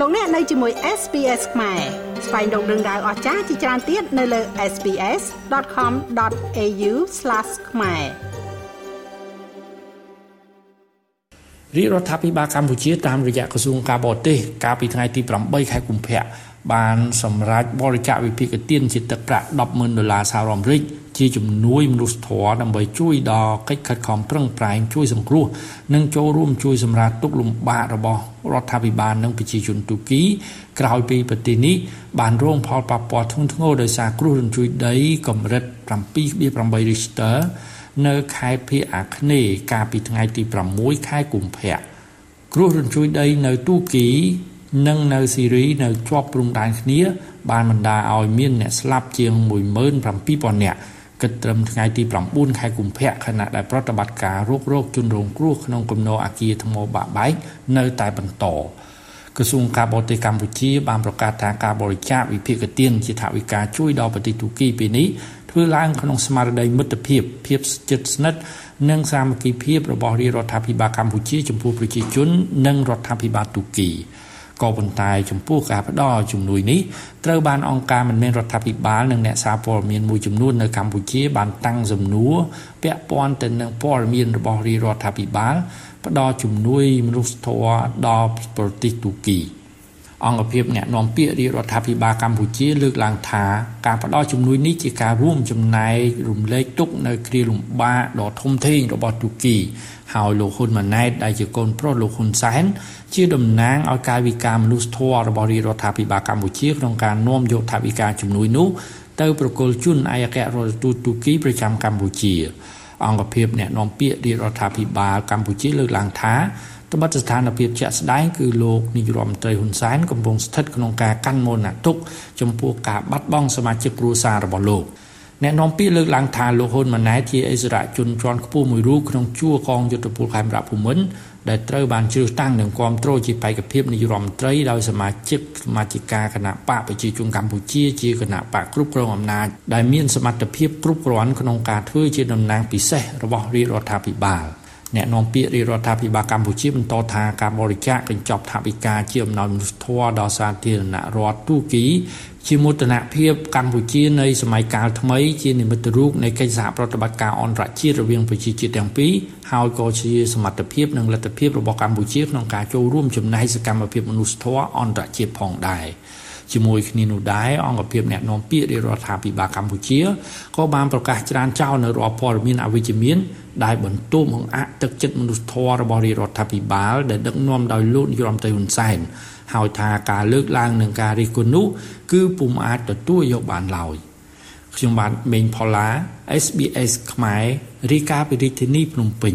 លោកអ្នកនៅជាមួយ SPS ខ្មែរស្វែងរកដឹងដៅអស្ចារ្យជាច្រើនទៀតនៅលើ SPS.com.au/ ខ្មែររាជរដ្ឋាភិបាលកម្ពុជាតាមរយៈក្រសួងការបរទេសកាលពីថ្ងៃទី8ខែកុម្ភៈបានសម្រេចបរិច្ចាគវិភាគទានជាទឹកប្រាក់100000ដុល្លារសហរដ្ឋអាមេរិក ជាជំនួយមនុស្សធម៌ដើម្បីជួយដល់កិច្ចខិតខំប្រឹងប្រែងជួយសង្គ្រោះនិងចូលរួមជួយសម្រាលទុក្ខលំបាករបស់រដ្ឋាភិបាលនិងប្រជាជនទូគីក្រោយពីប្រទេសនេះបានរងផលប៉ះពាល់ធ្ងន់ធ្ងរដោយសារគ្រោះរញ្ជួយដីកម្រិត7.8 Richter នៅខេត្តភៀកអាគ្នេយ៍កាលពីថ្ងៃទី6ខែកុម្ភៈគ្រោះរញ្ជួយដីនៅទូគីនិងនៅស៊ីរីនៅជាប់ព្រំដែនគ្នាបានបណ្ដាលឲ្យមានអ្នកស្លាប់ជាង17000នាក់ គិតត្រឹមថ្ងៃទី9ខែកុម្ភៈខណៈដែលប្រតិបត្តិការរករោគជនរងគ្រោះក្នុងគំនរអាគារថ្មបាក់បែកនៅតែបន្តក្រសួងការបរទេសកម្ពុជាបានប្រកាសថាការបរិច្ចាគវិភាគទានជាថវិកាជួយដល់ប្រទេសទូគីពេលនេះធ្វើឡើងក្នុងស្មារតីមិត្តភាពភាពជិតស្និទ្ធនិងសាមគ្គីភាពរបស់រាជរដ្ឋាភិបាលកម្ពុជាចំពោះប្រជាជននិងរដ្ឋាភិបាលទូគី ក៏ប៉ុន្តែចំពោះការផ្ដល់ជំនួយនេះត្រូវបានអង្គការមិនមែនរដ្ឋាភិបាលនិងអ្នកសារព័ត៌មានមួយចំនួននៅកម្ពុជាបានតាំងសំណួរពាក់ព័ន្ធទៅនឹងព័ត៌មានរបស់រាជរដ្ឋាភិបាលផ្ដល់ជំនួយមនុស្សធម៌ដល់ប្រទេសទូគី អង្គភាពអ្នកនាំពាក្យរាជរដ្ឋាភិបាលកម្ពុជាលើកឡើងថាការផ្ដល់ជំនួយនេះជាការរួមចំណែករំលែកទុកនៅគ្រាលំបាកដ៏ធំធេងរបស់ទូគីហើយលោកហ៊ុនម៉ាណែតដែលជាកូនប្រុសលោកហ៊ុនសែនជាតំណាងឲ្យកាយវិការមនុស្សធម៌របស់រាជរដ្ឋាភិបាលកម្ពុជាក្នុងការនាំយកថវិកាជំនួយនោះទៅប្រគល់ជូនឯកអគ្គរដ្ឋទូតទូគីប្រចាំកម្ពុជាអង្គភាពអ្នកនាំពាក្យរាជរដ្ឋាភិបាលកម្ពុជាលើកឡើងថា ត្បិតស្ថានភាពជាក់ស្ដែងគឺលោកនាយរដ្ឋមន្ត្រីហ៊ុនសែនកំពុងស្ថិតក្នុងការកាន់មរណទុក្ខចំពោះការបាត់បង់សមាជិកគ្រួសាររបស់លោកអ្នកនាំពាក្យលើកឡើងថាលោកហ៊ុនម៉ាណែតជាអិសរាជជនជាន់ខ្ពស់មួយរូបក្នុងជួរកងយុទ្ធពលខេមរៈភូមិន្ទដែលត្រូវបានជ្រើសតាំងនិងគ្រប់គ្រងជាបេក្ខភាពនាយរដ្ឋមន្ត្រីដោយសមាជិកសមាជិកាគណៈបកប្រជាជនកម្ពុជាជាគណៈបកគ្រប់គ្រងអំណាចដែលមានសមត្ថភាពគ្រប់គ្រាន់ក្នុងការធ្វើជាតំណាងពិសេសរបស់រាជរដ្ឋាភិបាល។ អ្នកនាំពាក្យរាជរដ្ឋាភិបាលកម្ពុជាបន្តថាការបរិច្ចាគកញ្ចប់ថវិកាជាអំណោយមនុស្សធម៌ដល់សាធារណរដ្ឋទូគីជាមោទនភាពកម្ពុជានៃសម័យកាលថ្មីជានិមិត្តរូបនៃកិច្ចសហប្រតិបត្តិការអន្តរជាតិរវាងប្រជាជាតិទាំងពីរហើយក៏ជាសមត្ថភាពនិងលទ្ធភាពរបស់កម្ពុជាក្នុងការចូលរួមចំណែកសកម្មភាពមនុស្សធម៌អន្តរជាតិផងដែរ ជាមួយគ្នានោះដែរអង្គភាពអ្នកនាំពាក្យរាជរដ្ឋាភិបាលកម្ពុជាក៏បានប្រកាសច្រានចោលនៅរាល់ព័ត៌មានអវិជ្ជមានដែលបន្ទោបង្អាក់ទឹកចិត្តមនុស្សធម៌របស់រាជរដ្ឋាភិបាលដែលដឹកនាំដោយលោកនាយរដ្ឋមន្ត្រីហ៊ុនសែនហើយថាការលើកឡើងនឹងការរិះគន់នោះគឺពុំអាចទទួលយកបានឡើយខ្ញុំបាទមេងផល្លា SBS ខ្មែររីកាពីរាជធានីភ្នំពេញ